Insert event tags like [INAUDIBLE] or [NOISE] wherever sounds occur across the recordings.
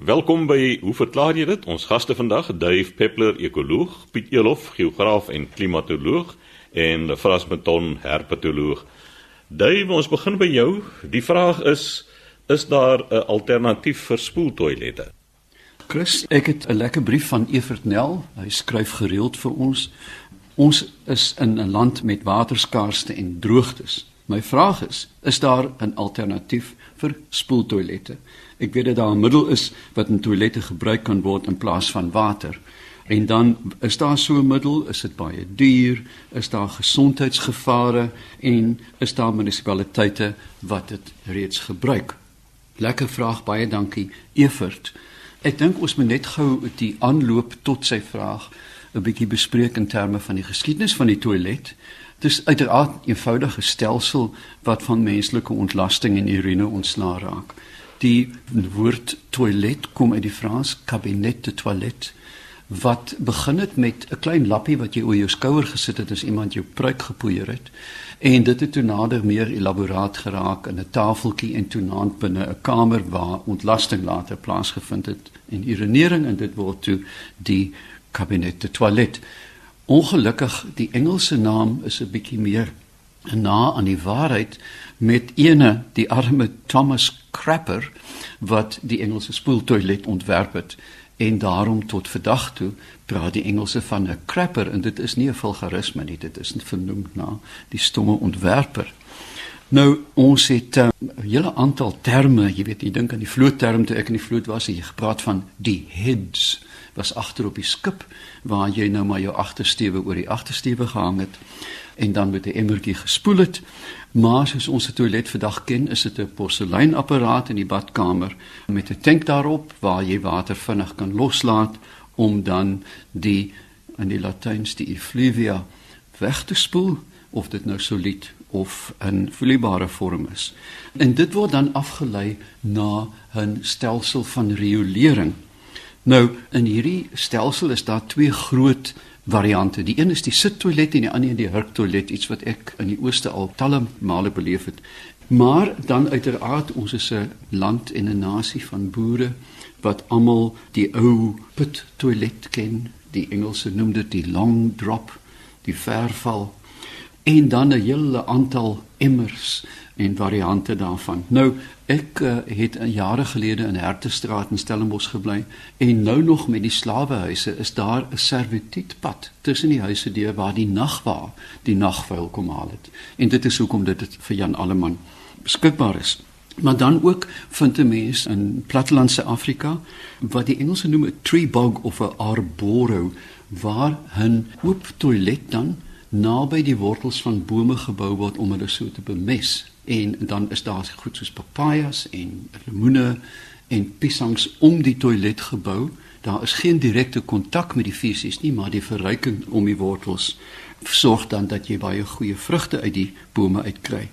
Welkom by Hoe verklaar jy dit? Ons gaste vandag, Dave Peppler, ekoloog, Piet Elof, geograaf en klimatoloog en Frans Meton, herpetoloog. Dave, ons begin by jou. Die vraag is: is daar 'n alternatief vir spoeltoilette? Chris, ek het 'n lekker brief van Evert Nel. Hy skryf gereeld vir ons. Ons is in 'n land met waterskaarste en droogtes. My vraag is: is daar 'n alternatief vir spoeltoilette? Ek weet dat daar 'n middel is wat in toilette gebruik kan word in plaas van water. En dan is daar so 'n middel, is dit baie duur, is daar gesondheidsgevare en is daar munisipaliteite wat dit reeds gebruik. Lekker vraag, baie dankie Evert. Ek dink ons moet net gou die aanloop tot sy vraag 'n bietjie bespreek in terme van die geskiedenis van die toilet. Dit is uiteraard 'n eenvoudige stelsel wat van menslike ontlasting en urine ontslaa raak. Die woord toilet kom uit die Frans cabinet de toilette wat begin het met 'n klein lappie wat jy oor jou skouer gesit het as iemand jou pruik gepoeier het en dit het toe nader meer elaboraat geraak in 'n tafeltjie en toe naand binne 'n kamer waar ontlasting later plaasgevind het en urinering en dit word toe die cabinet de toilette ongelukkig die Engelse naam is 'n bietjie meer na aan die waarheid met ene die arme Thomas Crapper wat die Engelse spoeltoilet ontwerp het. En daarom tot vandag toe praat die Engelse van 'n crapper en dit is nie 'n vulgarisme nie dit is vernoem na die stomme ontwerper. Nou ons het 'n um, hele aantal terme jy weet jy dink aan die vlootterm toe ek in die vloot was jy gepraat van die heads was agter op die skip waar jy nou maar jou agtersteewe oor die agtersteewe gehang het en dan met 'n emmertjie gespoel het. Maar soos ons se toilet vandag ken, is dit 'n porseleinapparaat in die badkamer met 'n tank daarop waar jy water vinnig kan loslaat om dan die in die Latyns die effluvia weg te spoel of dit nou solied of in vloeibare vorm is. En dit word dan afgelei na 'n stelsel van riolering. Nou in hierdie stelsel is daar twee groot variante. Die een is die sittoilet en die ander die hurktoilet, iets wat ek in die ooste al talle male beleef het. Maar dan uiteraard ons is 'n land en 'n nasie van boere wat almal die ou put toilet ken. Die Engelse noem dit die long drop, die verval en dan 'n hele aantal emmers en variante daarvan. Nou ek uh, het jare gelede in Hertestraat in Stellenbosch gebly en nou nog met die slawehuise is daar 'n servituutpad tussen die huise deur waar die nagwa die nagvuil kom haal het. En dit is hoekom dit vir Jan Alleman beskikbaar is. Maar dan ook vind 'n mens in plattelandse Afrika wat die Engelse noem 'n tree bog of 'n arboro waar 'n oop toilet dan naby die wortels van bome gebou word om hulle so te bemes en dan is daar goed soos papajas en lemoene en piesangs om die toilet gebou. Daar is geen direkte kontak met die fisies nie, maar die verryking om die wortels sorg dan dat jy baie goeie vrugte uit die bome uitkry.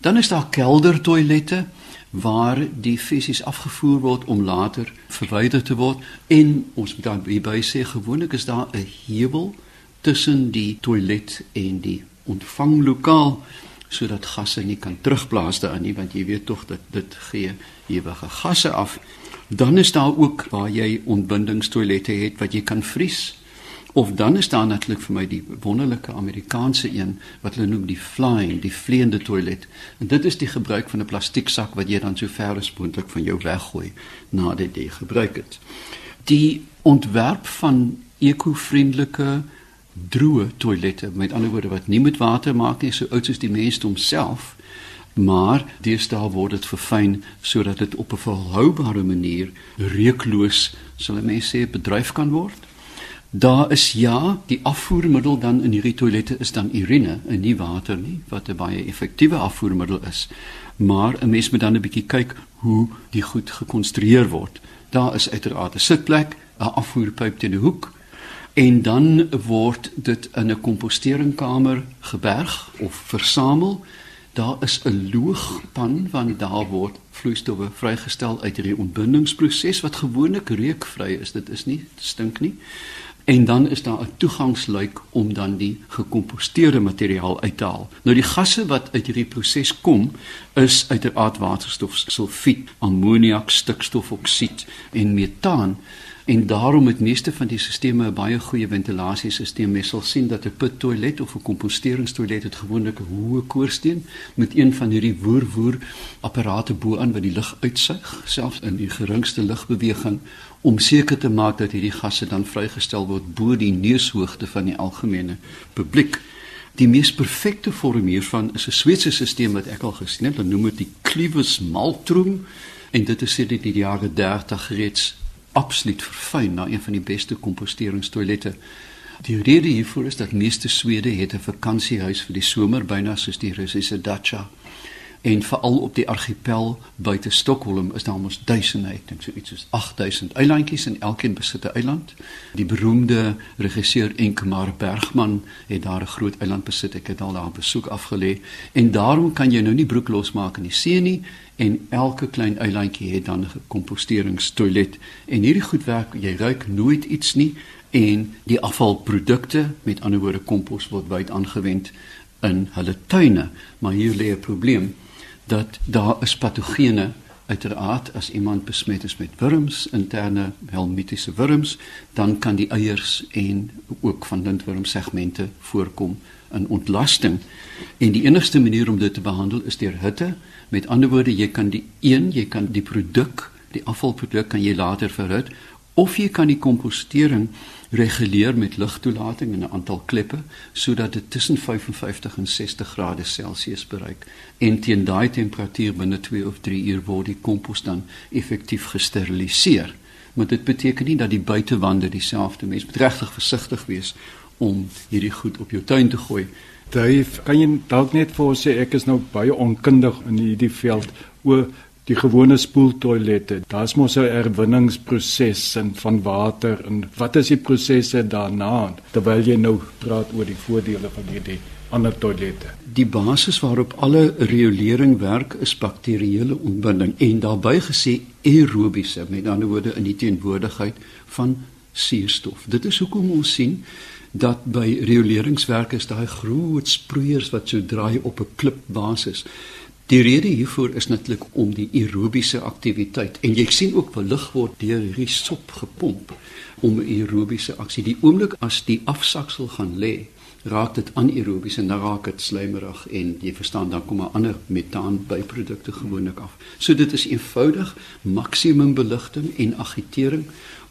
Dan is daar keldertoilette waar die fisies afgevoer word om later verwyder te word en ons moet dan hierby sê gewoonlik is daar 'n heuwel tussen die toilet en die ontvanglokaal sodat gasse nie kan terugblaas daarin nie want jy weet tog dat dit gee ewige gasse af. Dan is daar ook waar jy ontbindingstoilette het wat jy kan vries. Of dan is daar natuurlik vir my die wonderlike Amerikaanse een wat hulle noem die flying, die vleiende toilet. En dit is die gebruik van 'n plastieksak wat jy dan so ver as moontlik van jou weggooi nadat jy gebruik het. Die ontwerp van ekovriendelike droë toilette met ander woorde wat nie met water maak nie so oud soos die mens homself maar deesdae word dit verfyn sodat dit op 'n volhoubare manier reukloos sal 'n mens sê bedryf kan word. Daar is ja die afvoermiddel dan in hierdie toilette is dan urine en nie water nie wat 'n baie effektiewe afvoermiddel is. Maar 'n mens moet dan 'n bietjie kyk hoe die goed gekonstrueer word. Daar is uiteraard 'n sitplek 'n afvoerpyp teen die hoek en dan word dit in 'n komposteringkamer geberg of versamel. Daar is 'n loogpan want daar word vloeistowwe vrygestel uit hierdie ontbindingsproses wat gewoonlik reukvry is. Dit is nie stink nie. en dan is daar 'n toegangsluik om dan die gekomposteerde materiaal uit te haal. Nou die gasse wat uit hierdie proses kom is uiteraard waterstof, sulfiet, ammoniak, stikstofoksied en metaan en daarom het meeste van die sisteme 'n baie goeie ventilasiesisteem. Mens sal sien dat 'n put toilet of 'n komposteringstoilet het gewoonlik 'n hoë koorsteen met een van hierdie woer-woer apparate bo-aan wat die lug uitsuig, selfs in die geringste lugbeweging om seker te maak dat hierdie gasse dan vrygestel word bo die neushoogte van die algemene publiek. Die mees perfekte vorm hiervan is 'n Sweedse stelsel wat ek al gesien het, hulle noem dit die Clivus Maltrum en dit is sedert die jare 30 reeds absoluut verfyn na een van die beste komposteringstoilette. Die rede hiervoor is dat meeste Swede het 'n vakansiehuis vir die somer byna soos die Russiese dacha. En veral op die argipel buite Stockholm is daar mos duisende, ek dink so iets soos 8000 eilandjies en elkeen besit 'n eiland. Die beroemde regisseur Ingmar Bergman het daar 'n groot eiland besit. Ek het al daar besoek afgelê en daarom kan jy nou nie broek losmaak in die see nie en elke klein eilandjie het dan 'n komposteringstoilet en hierdie goed werk jy ruik nooit iets nie en die afvalprodukte met ander woorde kompos word wyd aangewend in hulle tuine maar hier lê 'n probleem dat daar is patogene uiteraard as iemand besmet is met wurms interne helmitiese wurms dan kan die eiers en ook van lintworm segmente voorkom in ontlasting. En die enigste manier om dit te behandel is deur hitte. Met ander woorde, jy kan die een, jy kan die produk, die afvalproduk kan jy later verhit of jy kan die kompostering reguleer met lugtoelating en 'n aantal kleppe sodat dit tussen 55 en 60 grade Celsius bereik. En teen daai temperatuur binne 2 of 3 uur word die kompos dan effektief gesteriliseer. Maar dit beteken nie dat die buitewande dieselfde mens moet regtig versigtig wees om hierdie goed op jou tuin te gooi Dave, kan jy dalk net vir ons sê ek is nou baie onkundig in hierdie veld oor die gewone spoeltoilette. Daar's mos 'n herwinningsproses in van water en wat is die prosesse daarna terwyl jy nou praat oor die voordele van hierdie ander toilette. Die basis waarop alle riolering werk is bakterieële ontbinding en daarbey gesê aerobiese, met ander woorde in die teenwoordigheid van suurstof. Dit is hoekom ons sien dat by rioleringswerke is daai groot sproeiers wat so draai op 'n klipbasis. Die rede hiervoor is natuurlik om die aerobiese aktiwiteit en jy sien ook wel lug word deur hierdie sop gepomp om aerobiese aksie. Die oomblik as die afsaksel gaan lê, raak dit anaerobies en dan raak dit slijmerig en jy verstaan dan kom 'n ander metaan byprodukte gewoonlik af. So dit is eenvoudig maksimum beligting en agitering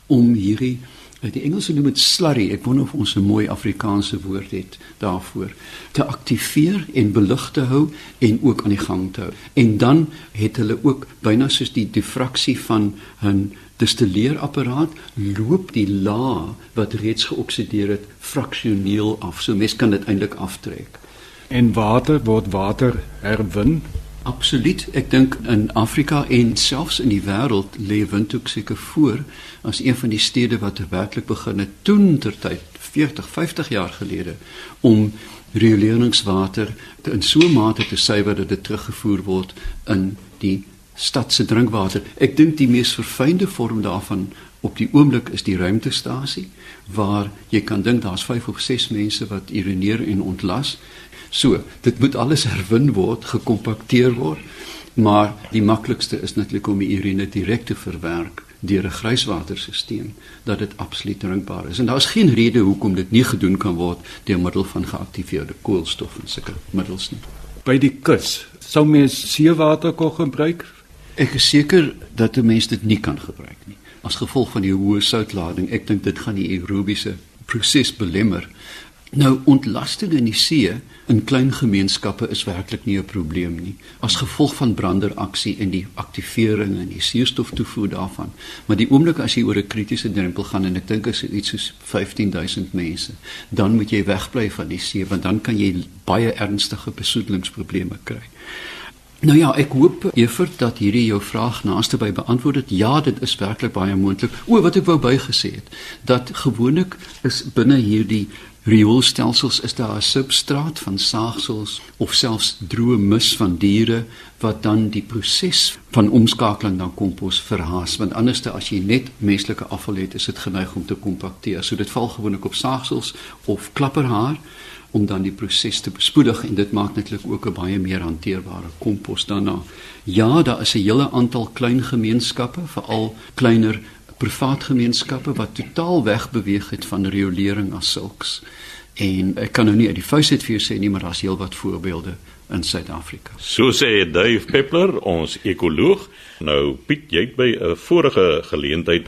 om hierdie Die Engelse noem dit slurry. Ek wonder of ons 'n mooi Afrikaanse woord het daarvoor. Te aktiveer en belig te hou en ook aan die gang te hou. En dan het hulle ook byna soos die diffraksie van 'n distilleerapparaat loop die laag wat reeds geoksideer het fraksioneel af. So mens kan dit eintlik aftrek. En water word water herwin Absoluut. Ek dink in Afrika en selfs in die wêreld lê Windhoek seker voor as een van die stede wat werklik begin het toen tertyd 40, 50 jaar gelede om rioleringswater in so 'n mate te suiwer dat dit teruggevoer word in die stad se drinkwater. Ek dink die mees verfynde vorm daarvan op die oomblik is die ruimtestasie waar jy kan dink daar's 5 of 6 mense wat urineer en ontlas So, dit moet alles herwin word, gekompakteer word, maar die maklikste is natuurlik om die urine direk te verwerk deur 'n grijswaterstelsel dat dit absoluut drinkbaar is. En daar's geen rede hoekom dit nie gedoen kan word deur middel van geaktiveerde koolstof en sulke middels nie. By die kus sou mens seewater kon gebruik. Ek is seker dat 'n mens dit nie kan gebruik nie as gevolg van die hoë soutlading. Ek dink dit gaan die aerobiese proses belemmer. Nou ontlasting in die see in klein gemeenskappe is werklik nie 'n probleem nie as gevolg van branderaksie en die aktivering en die suurstoftoevoer daarvan. Maar die oomblik as jy oor 'n kritiese drempel gaan en ek dink as dit iets soos 15000 mense, dan moet jy wegbly van die see want dan kan jy baie ernstige besoedelingsprobleme kry. Nou ja, ek hoop Evert dat hierdie jou vraag naaste by beantwoord het. Ja, dit is werklik baie moontlik. O, wat ek wou bygesê het, dat gewoonlik is binne hierdie rioolstelsels is daar 'n substraat van saagsels of selfs droë mis van diere wat dan die proses van omskakeling na kompos verhaas want anderste as jy net menslike afval het is dit geneig om te kompakteer so dit val gewoonlik op saagsels of klapperhaar om dan die proses te bespoedig en dit maak netlik ook 'n baie meer hanteerbare kompos daarna. Ja, daar is 'n hele aantal klein gemeenskappe, veral kleiner privaat gemeenskappe wat totaal wegbeweeg het van riolering as sulks. En ek kan nou nie uit die vuis uit vir jou sê nie, maar daar's heelwat voorbeelde in Suid-Afrika. So sê Dave Peppler, ons ekoloog. Nou Piet, jy het by 'n vorige geleentheid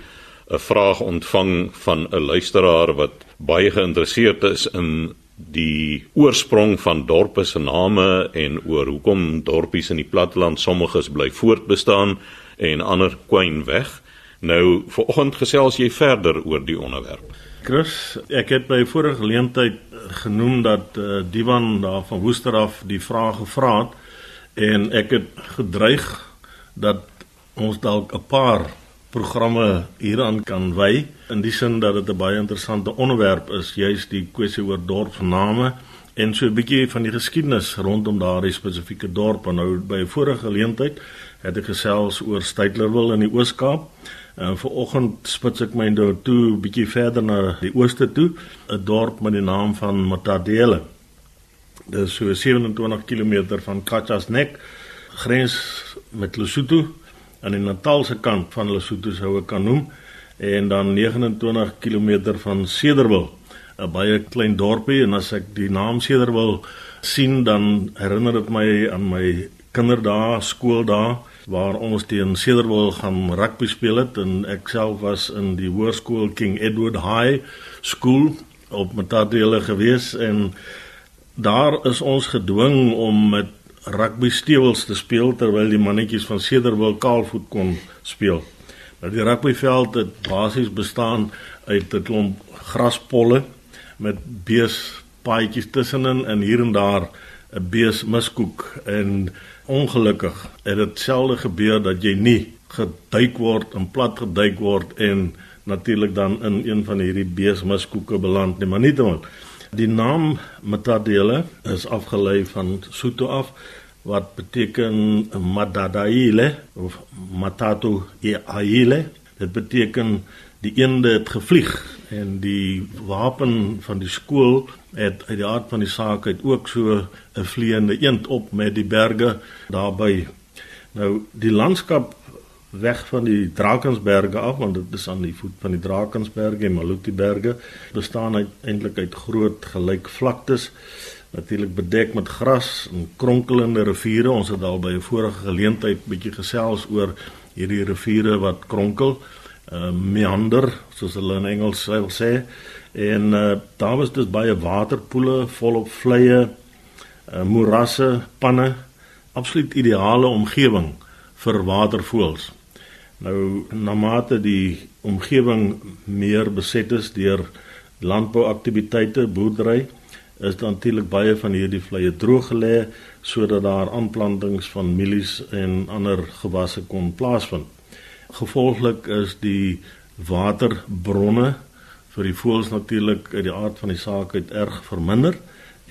'n vraag ontvang van 'n luisteraar wat baie geïnteresseerd is in die oorsprong van dorpe se name en oor hoekom dorpies in die platteland sommiges bly voortbestaan en ander kwyn weg. Nou vanoggend gesels jy verder oor die onderwerp. Chris, ek het by vorige geleentheid genoem dat uh, Divan daar van Woester af die vraag gevra het en ek het gedreig dat ons dalk 'n paar programme hieraan kan wy in die sin dat dit 'n baie interessante onderwerp is, juis die kwessie oor dorpsname en so 'n bietjie van die geskiedenis rondom daardie spesifieke dorp. En nou by 'n vorige geleentheid het ek gesels oor Stytlerwil in die Oos-Kaap. En vanoggend spits ek my nou toe 'n bietjie verder na die ooste toe, 'n dorp met die naam van Matadele. Dit is so 27 km van Katjasnek, grens met Lesotho aan die Natalse kant van Lesotho sou ek kan noem en dan 29 km van Cederwil, 'n baie klein dorpie en as ek die naam Cederwil sien dan herinner dit my aan my kinderdae, skooldae waar ons teen Cederwil gaan rugby speel het en ek self was in die hoërskool King Edward High School op Matadele gewees en daar is ons gedwing om met rugby stewels te speel terwyl die mannetjies van Cederwil kaalvoet kon speel. Nou die rugbyveld het basies bestaan uit 'n klomp graspolle met beespaadjies tussenin en hier en daar 'n beesmiskoek en ongelukkig het dit selde gebeur dat jy nie geduik word en plat geduik word en natuurlik dan in een van hierdie beesmiskoeke beland nie maar nietemin Die naam Matadele is afgelei van Sotho af wat beteken Madadaile of Matatu Iaile. Dit beteken die eende het gevlieg en die wapen van die skool het uit die aard van die saak uit ook so 'n vleiende eend op met die berge daarby. Nou die landskap weg van die Drakensberge af want dit is aan die voet van die Drakensberge en Maluti berge bestaan eintlik uit groot gelyk vlaktes natuurlik bedek met gras en kronkelende riviere ons het al by 'n vorige geleentheid bietjie gesels oor hierdie riviere wat kronkel uh, meander soos hulle in Engels sal sê. En uh, daar was dus baie waterpoele volop vleie uh, morasse panne absoluut ideale omgewing vir watervoëls. Nou na mate die omgewing meer beset is deur landbouaktiwiteite, boerdery, is dan natuurlik baie van hierdie vlei droog gelê sodat daar aanplantings van mielies en ander gewasse kon plaasvind. Gevolglik is die waterbronne vir die voëls natuurlik uit die aard van die saak uit erg verminder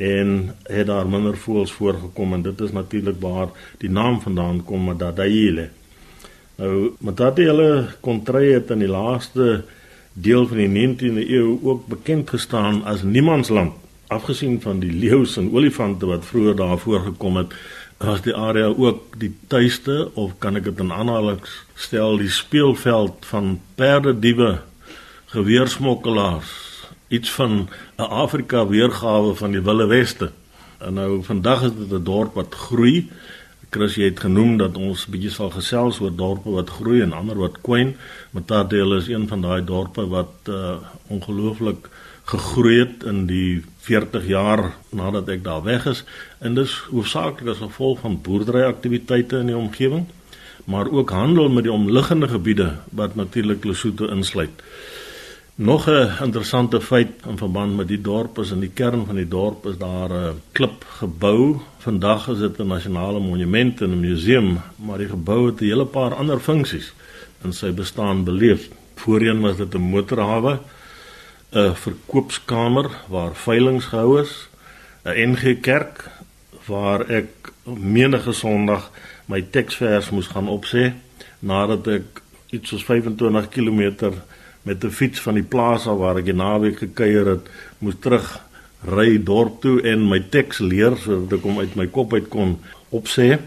en het daar minder voëls voorgekom en dit is natuurlik waar die naam vandaan kom, Madadaile. Nou, hulle kontry het in die laaste deel van die 19de eeu ook bekend gestaan as niemandsland. Afgesien van die leeu's en olifante wat vroeër daar voorgekom het, was die area ook die tuiste of kan ek dit in aanhalings stel die speelveld van perdediewe, geweersmokkelaars, iets van 'n Afrika weergawe van die Wilde Weste. En nou vandag is dit 'n dorp wat groei Chris jy het genoem dat ons bietjie sal gesels oor dorpe wat groei en ander wat kwyn. Matadele is een van daai dorpe wat uh, ongelooflik gegroei het in die 40 jaar nadat ek daar weg is. En dis hoofsaaklik as gevolg van boerderyaktiwiteite in die omgewing, maar ook handel met die omliggende gebiede wat natuurlik Lesotho insluit. Nog 'n interessante feit in verband met die dorp is in die kern van die dorp is daar 'n klip gebou. Vandag is dit 'n nasionale monument en 'n museum, maar die gebou het 'n hele paar ander funksies in sy bestaan beleef. Voorheen was dit 'n motorhawe. 'n verkoopskamer waar veilinge gehou is, 'n NG Kerk waar ek menige Sondag my teksvers moes gaan opsê nadat ek iets soos 25 km met 'n fiets van die plaas af waar ek die naweek gekuier het, moes terug ry dorp toe en my teks leer sodat ek hom uit my kop uit kon opsê.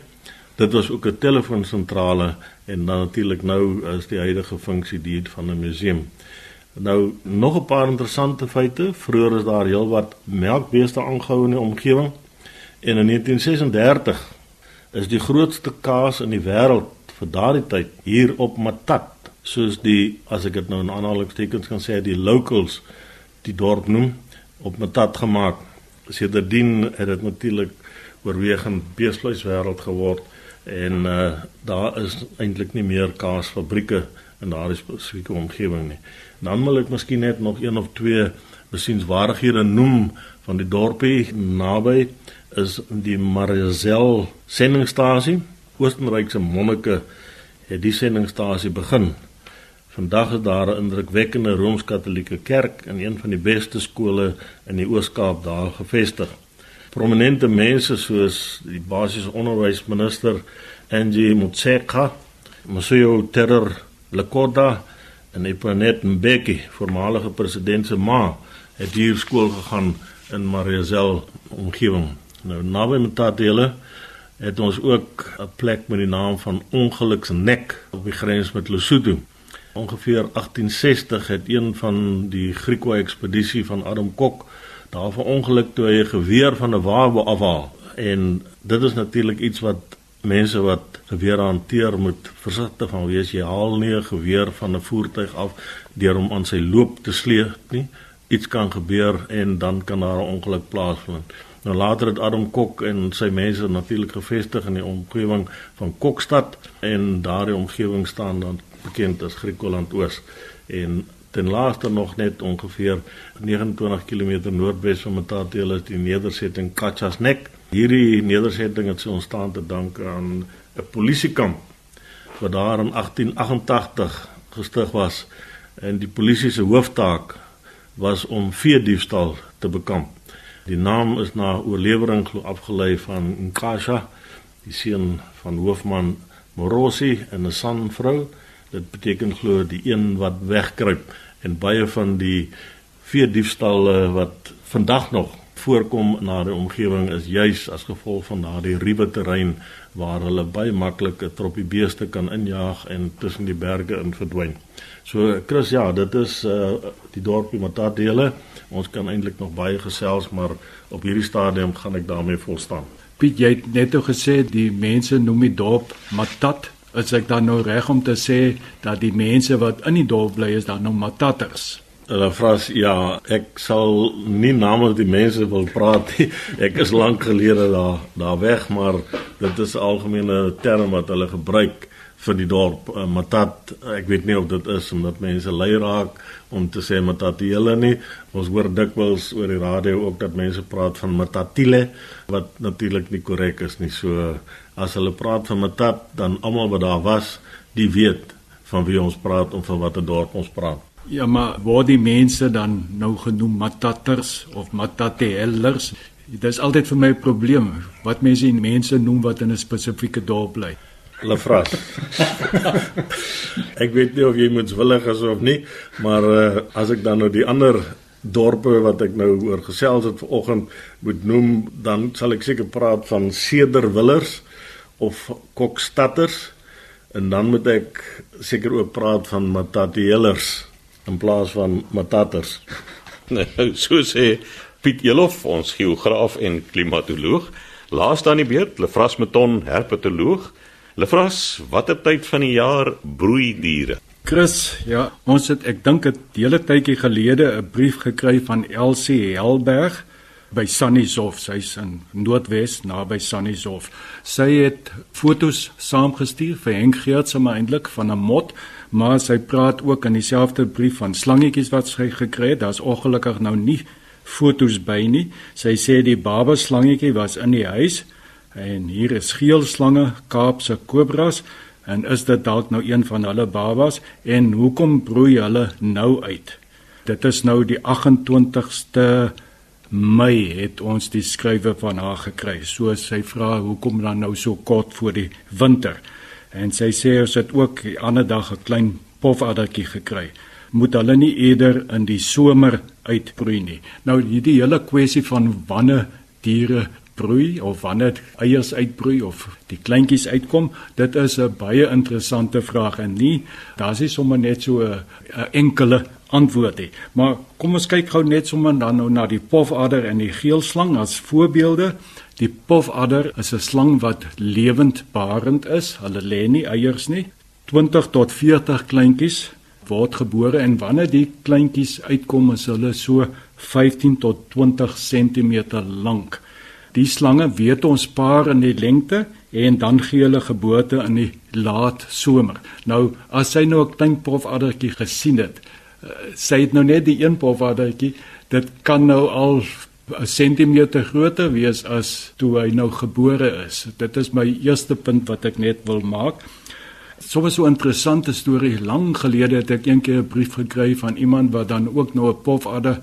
Dit was ook 'n telefoonsentrale en dan natuurlik nou is die huidige funksie die van 'n museum. Nou nog 'n paar interessante feite. Vroeger is daar heelwat melkbeeste aangehou in die omgewing. En in 1936 is die grootste kaas in die wêreld vir daardie tyd hier op Matat, soos die as ek dit nou in aanhalingstekens kan sê, die locals die dorp noem, op Matat gemaak. Sedertdien het dit natuurlik oorwegend beesvleis wêreld geword en uh daar is eintlik nie meer kaasfabrieke in daardie spesifieke omgewing nie. Dan wil ek miskien net nog een of twee besienswaardighede noem van die dorpie naby is die Mariazel sendingstasie. Oostenrykse monnike het die sendingstasie begin. Vandag is daar 'n indrukwekkende Rooms-Katolieke kerk in een van die beste skole in die Oos-Kaap daar gevestig. Prominente mense soos die basiese onderwysminister Angie Motshekga, Monsieur Terror Lekoda en Ipanet Mbeki, voormalige president se ma, het hier skool gegaan in Mariazel omgewing. Nou naby Mtatele het ons ook 'n plek met die naam van Ongeluksnek op die grens met Lesotho. Ongeveer 1860 het een van die Griekse ekspedisie van Adam Kok daar verongeluk toe hy 'n geweer van 'n wa afhaal. En dit is natuurlik iets wat mense wat geweer hanteer moet versigtig van wees. Jy haal nie 'n geweer van 'n voertuig af deur hom aan sy loop te sleep nie. Iets kan gebeur en dan kan daar 'n ongeluk plaasvind. Nou later het Adam Kok en sy mense natuurlik gevestig in die omgewing van Kokstad en daardie omgewing staan dan bekend as Griekeland Oos en ten laaste nog net ongeveer 29 km noordwes van Matatiele is die nedersetting Kachasnek Hierdie nedersetting het so ontstaan te danke aan 'n polisiekamp wat daar in 1888 gestig was en die polisie se hooftaak was om veediefstal te bekamp. Die naam is na oorlewering glo afgelei van Nkasha, die seun van hoofman Morosi en 'n sanvrou. Dit beteken glo die een wat wegkruip en baie van die veediefstalle wat vandag nog voorkom na die omgewing is juis as gevolg van daardie ruwe terrein waar hulle baie maklik 'n troppie beeste kan injaag en tussen die berge in verdwyn. So Chris, ja, dit is uh die dorpie Matadele. Ons kan eintlik nog baie gesels, maar op hierdie stadium gaan ek daarmee volstaan. Piet, jy het net ook gesê die mense noem die dorp Matat. Is ek dan nou reg om te sê dat die mense wat in die dorp bly is dan nou Matatters? Hulle vra ja, ek sal nie namens die mense wil praat nie. Ek is lank gelede daar daar weg, maar dit is 'n algemene term wat hulle gebruik vir die dorp uh, Matat. Ek weet nie of dit is omdat mense lei raak om te sê Matat hele nie. Ons hoor dikwels oor die radio ook dat mense praat van Matatile wat natuurlik nie korrek is nie. So as hulle praat van Matat, dan almal wat daar was, die weet van wie ons praat en van watter dorp ons praat. Ja, maar word die mense dan nou genoem matatters of matatellers? Dit is altyd vir my 'n probleem wat mense en mense noem wat in 'n spesifieke dorp bly. Hulle vras. [LAUGHS] ek weet nie of jy moet willig is of nie, maar uh, as ek dan nou die ander dorpe wat ek nou oor gesels het vanoggend moet noem, dan sal ek seker praat van Cederwillers of Kokstatters en dan moet ek seker ook praat van Matatielers in plaas van matatters. [LAUGHS] Nou, so sê Piet Jelof, ons geograaf en klimatoloog. Laas dan die beurt, Lefras Meton, herpetoloog. Lefras, watter tyd van die jaar broei diere? Chris, ja, ons het ek dink 'n hele tydjie gelede 'n brief gekry van Elsie Helberg by Sannieshof, sy's in Noordwes naby Sannieshof. Sy het fotos saamgestuur vir Henk Geerts, maar eintlik van 'n mot maar sy praat ook in dieselfde brief van slangetjies wat sy gekry het. Daar's ongelukkig nou nie fotos by nie. Sy sê die baba slangetjie was in die huis en hier is geel slange, Kaapse kobras en is dit dalk nou een van hulle babas en hoekom broei hulle nou uit? Dit is nou die 28ste Mei het ons die skrywe van haar gekry. So sy vra hoekom dan nou so kort voor die winter. En sy sê ons het ook die ander dag 'n klein pofaddertjie gekry. Moet hulle nie eerder in die somer uitbroei nie. Nou hierdie hele kwessie van wanneer diere broei of wanneer eiers uitbroei of die kleintjies uitkom, dit is 'n baie interessante vraag en nie daar's nie sommer net so 'n enkele antwoord nie. Maar kom ons kyk gou net sommer dan nou na die pofadder en die geelslang as voorbeelde. Die pofadder is 'n slang wat lewendbarend is. Hulle lê nie eiers nie. 20 tot 40 kleintjies word gebore en wanneer die kleintjies uitkom is hulle so 15 tot 20 cm lank. Die slange weet ons paar in die lengte en dan gee hulle geboorte in die laat somer. Nou as sy nou 'n klein pofaddertjie gesien het, uh, sy het nou net die een pofaddertjie, dit kan nou al 'n sentimeter groter wees as toe hy nou gebore is. Dit is my eerste punt wat ek net wil maak. Soms so 'n interessante storie lank gelede het ek eendag 'n brief gekry van iemand wat dan ook nou 'n pofadder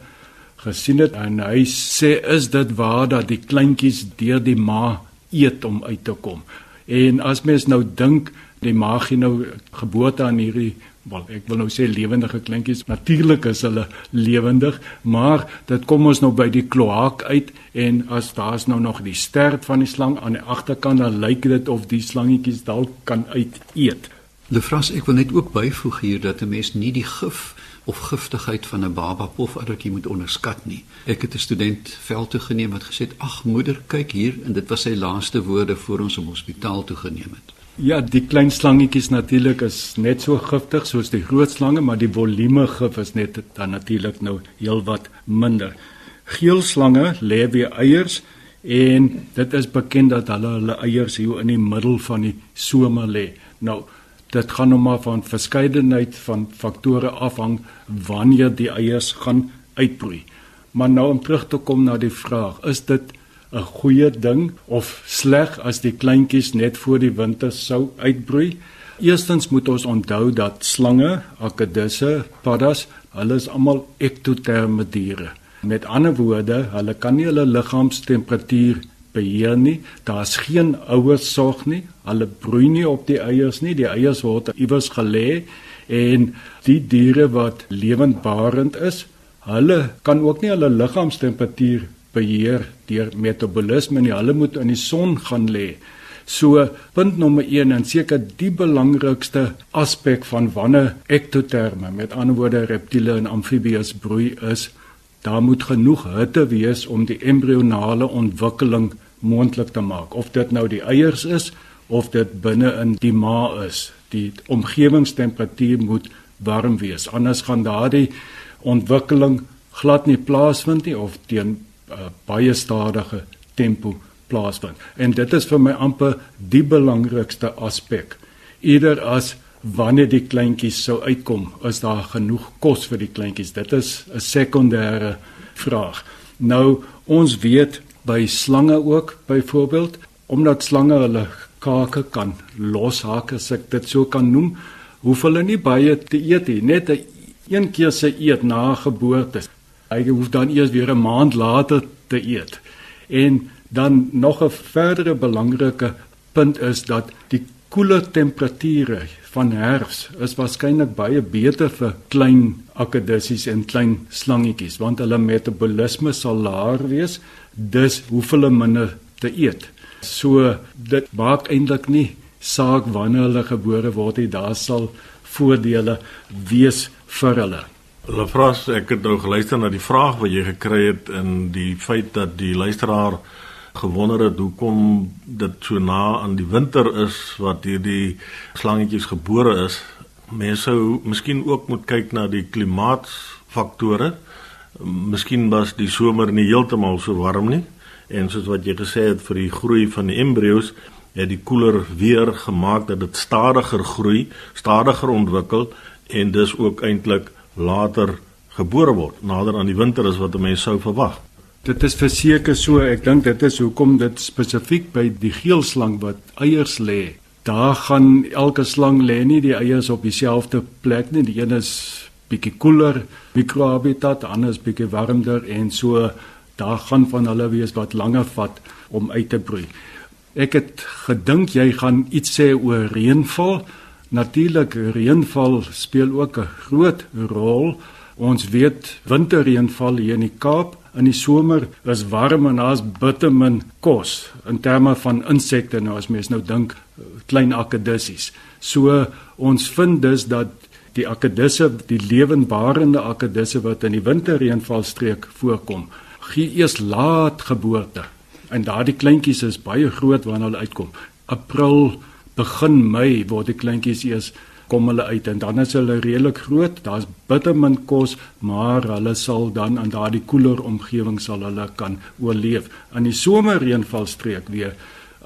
gesien het en hy sê is dit waar dat die kleintjies deur die ma eet om uit te kom. En as mens nou dink die ma gee nou geboorte aan hierdie wel ek wil nou sê lewendige kleintjies natuurlik is hulle lewendig maar dit kom ons nou by die kloak uit en as daar's nou nog die stert van die slang aan die agterkant dan lyk dit of die slangetjies dalk kan uit eet. Lefras ek wil net ook byvoeg hier dat 'n mens nie die gif of giftigheid van 'n baba pofaddertjie moet onderskat nie. Ek het 'n student veld toe geneem wat gesê het: "Ag moeder, kyk hier," en dit was sy laaste woorde voor ons hom hospitaal toe geneem het. Ja, die klein slangetjies natuurlik is net so giftig soos die groot slange, maar die volume gif is net dan natuurlik nou heelwat minder. Geelslange lê weer eiers en dit is bekend dat hulle hulle eiers hier in die middel van die somer lê. Nou dit gaan nou maar van verskeidenheid van faktore afhang wanneer die eiers gaan uitbroei. Maar nou om terug te kom na die vraag, is dit 'n goeie ding of sleg as die kleintjies net voor die winter sou uitbroei? Eerstens moet ons onthou dat slange, akedisse, paddas, hulle is almal ektoterme diere. Met ander woorde, hulle kan nie hulle liggaamstemperatuur beheer nie. Daar's geen ouers sorg nie. Hulle broei nie op die eiers nie. Die eiers word iewers gelê en die diere wat lewendbarend is, hulle kan ook nie hulle liggaamstemperatuur beheer deur metabolisme nie. Hulle moet in die son gaan lê. So punt nommer 1 en seker die belangrikste aspek van wanneer ektoterme, met ander woorde reptiele en amfibieë broei is Daar moet genoeg hitte wees om die embrionale ontwikkeling moontlik te maak. Of dit nou die eiers is of dit binne in die ma is, die omgewingstemperatuur moet warm wees. Anders gaan daardie ontwikkeling glad nie plaasvind nie of teen uh, baie stadige tempo plaasvind. En dit is vir my amper die belangrikste aspek. Eerder as wanneer die kleintjies sou uitkom, is daar genoeg kos vir die kleintjies? Dit is 'n sekondêre vraag. Nou ons weet by slange ook byvoorbeeld omdat slange hulle kake kan loshake as ek dit so kan noem, hoef hulle nie baie te eet nie, net 'n een keer se eet na geboorte. Hy hoef dan eers weer 'n maand later te eet. En dan nog 'n verdere belangrike punt is dat die koeler temperature van herfs is waarskynlik baie beter vir klein akedissies en klein slangetjies want hulle metabolisme sal laer wees dus hoef hulle minder te eet. So dit maak eintlik nie saak wanneer hulle gebore word nie daar sal voordele wees vir hulle. Lefras ek het nou geluister na die vraag wat jy gekry het en die feit dat die luisteraar gewonder het hoekom dit so na aan die winter is wat hierdie slangetjies gebore is. Mense sou miskien ook moet kyk na die klimaatsfaktore. Miskien was die somer nie heeltemal so warm nie en soos wat jy gesê het vir die groei van die embryos het die koeler weer gemaak dat dit stadiger groei, stadiger ontwikkel en dus ook eintlik later gebore word nader aan die winter as wat mense sou verwag. Dit is verseker so, ek dink dit is hoekom dit spesifiek by die geelslang wat eiers lê. Daar gaan elke slang lê nie die eiers op dieselfde plek nie. Die een is bietjie koeler mikrohabitat, ander is bietjie warmer en so daar gaan van hulle wees wat langer vat om uit te broei. Ek het gedink jy gaan iets sê oor reënval. Natuurlik reënval speel ook 'n groot rol. Ons weet winterreënval hier in die Kaap in die somer is warm en daar's bitter min kos in terme van insekte nou as mens nou dink klein akedissies. So ons vind dus dat die akedisse, die lewendbarende akedisse wat in die winterreënvalstreek voorkom, gee eers laat geboorte. En daardie kleintjies is baie groot wanneer hulle uitkom. April, begin Mei word die kleintjies eers kom hulle uit en dan is hulle redelik groot. Daar's bitter min kos, maar hulle sal dan in daardie koeler omgewing sal hulle kan oorleef. In die somerreënvalstreek weer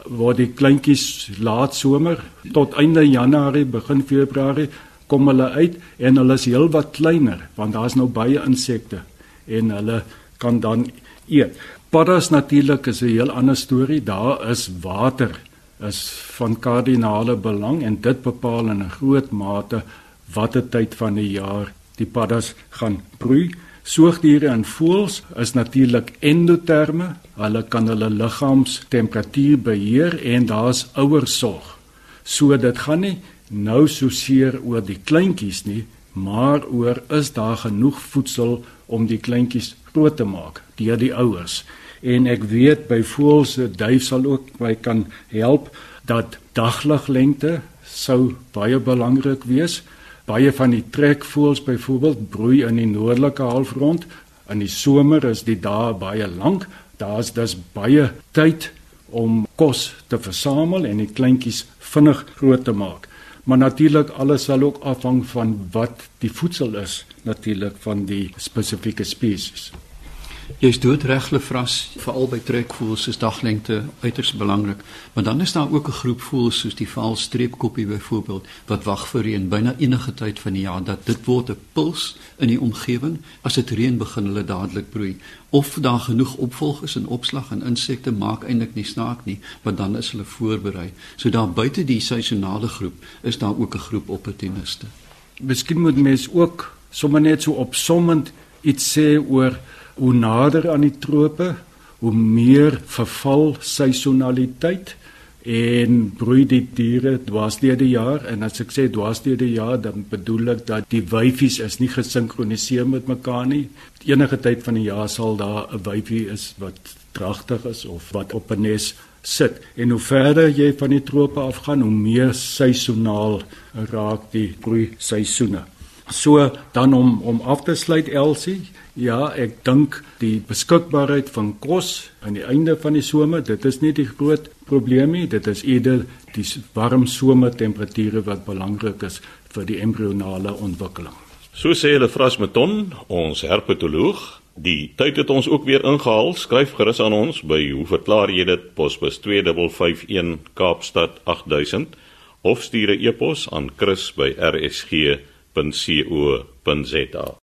word die kleintjies laat somer tot einde Januarie, begin Februarie kom hulle uit en hulle is heelwat kleiner want daar's nou baie insekte en hulle kan dan eet. Paddas natuurlik is 'n heel ander storie. Daar is water is van kardinale belang en dit bepaal in 'n groot mate watter tyd van die jaar die paddas gaan broei. Soogdiere en voëls is natuurlik endoterme. Hulle kan hulle liggaamstemperatuur beheer en daar's ouersorg. So dit gaan nie nou so seer oor die kleintjies nie, maar oor is daar genoeg voedsel om die kleintjies groot te maak deur die ouers en ek weet by voëls se duif sal ook my kan help dat dagliglengte sou baie belangrik wees. Baie van die trekvoëls byvoorbeeld broei in die noordelike halfrond. In die somer is die dae baie lank. Daar's dus baie tyd om kos te versamel en die kleintjies vinnig groot te maak. Maar natuurlik alles sal ook afhang van wat die voedsel is natuurlik van die spesifieke spesies. Jy's doodreg Lefras, veral by trekvoëls is daglengte uiters belangrik, maar dan is daar ook 'n groep voëls soos die valstreepkoppie byvoorbeeld wat wag vir reën byna enige tyd van die jaar dat dit word 'n puls in die omgewing as dit reën begin hulle dadelik broei of daar genoeg opvolg is in opslag en insekte maak eintlik nie snaak nie, maar dan is hulle voorberei. So daar buite die seisonale groep is daar ook 'n groep opportuniste. Miskien moet mens ook sommer net so opsommend iets sê oor hoe nader aan die trope, hoe meer verval seisonaliteit en broei die diere dwars deur die jaar en as ek sê dwars deur die jaar dan bedoel ek dat die wyfies is nie gesinkroniseer met mekaar nie. Enige tyd van die jaar sal daar 'n wyfie is wat dragtig is of wat op 'n nes sit. En hoe verder jy van die trope afgaan, hoe meer seisonaal raak die broei seisoene. So dan om om af te sluit Elsie, Ja, ek dink die beskikbaarheid van kos aan die einde van die somer, dit is nie die groot probleem nie, dit is eerder die warm somertemperature wat belangrik is vir die embrionale ontwikkeling. So sê hulle Fras Meton, ons herpetoloog. Die tyd het ons ook weer ingehaal. Skryf gerus aan ons by hoe verklaar jy dit posbus 2551 Kaapstad 8000 of stuur 'n e-pos aan chris@rsg.co.za.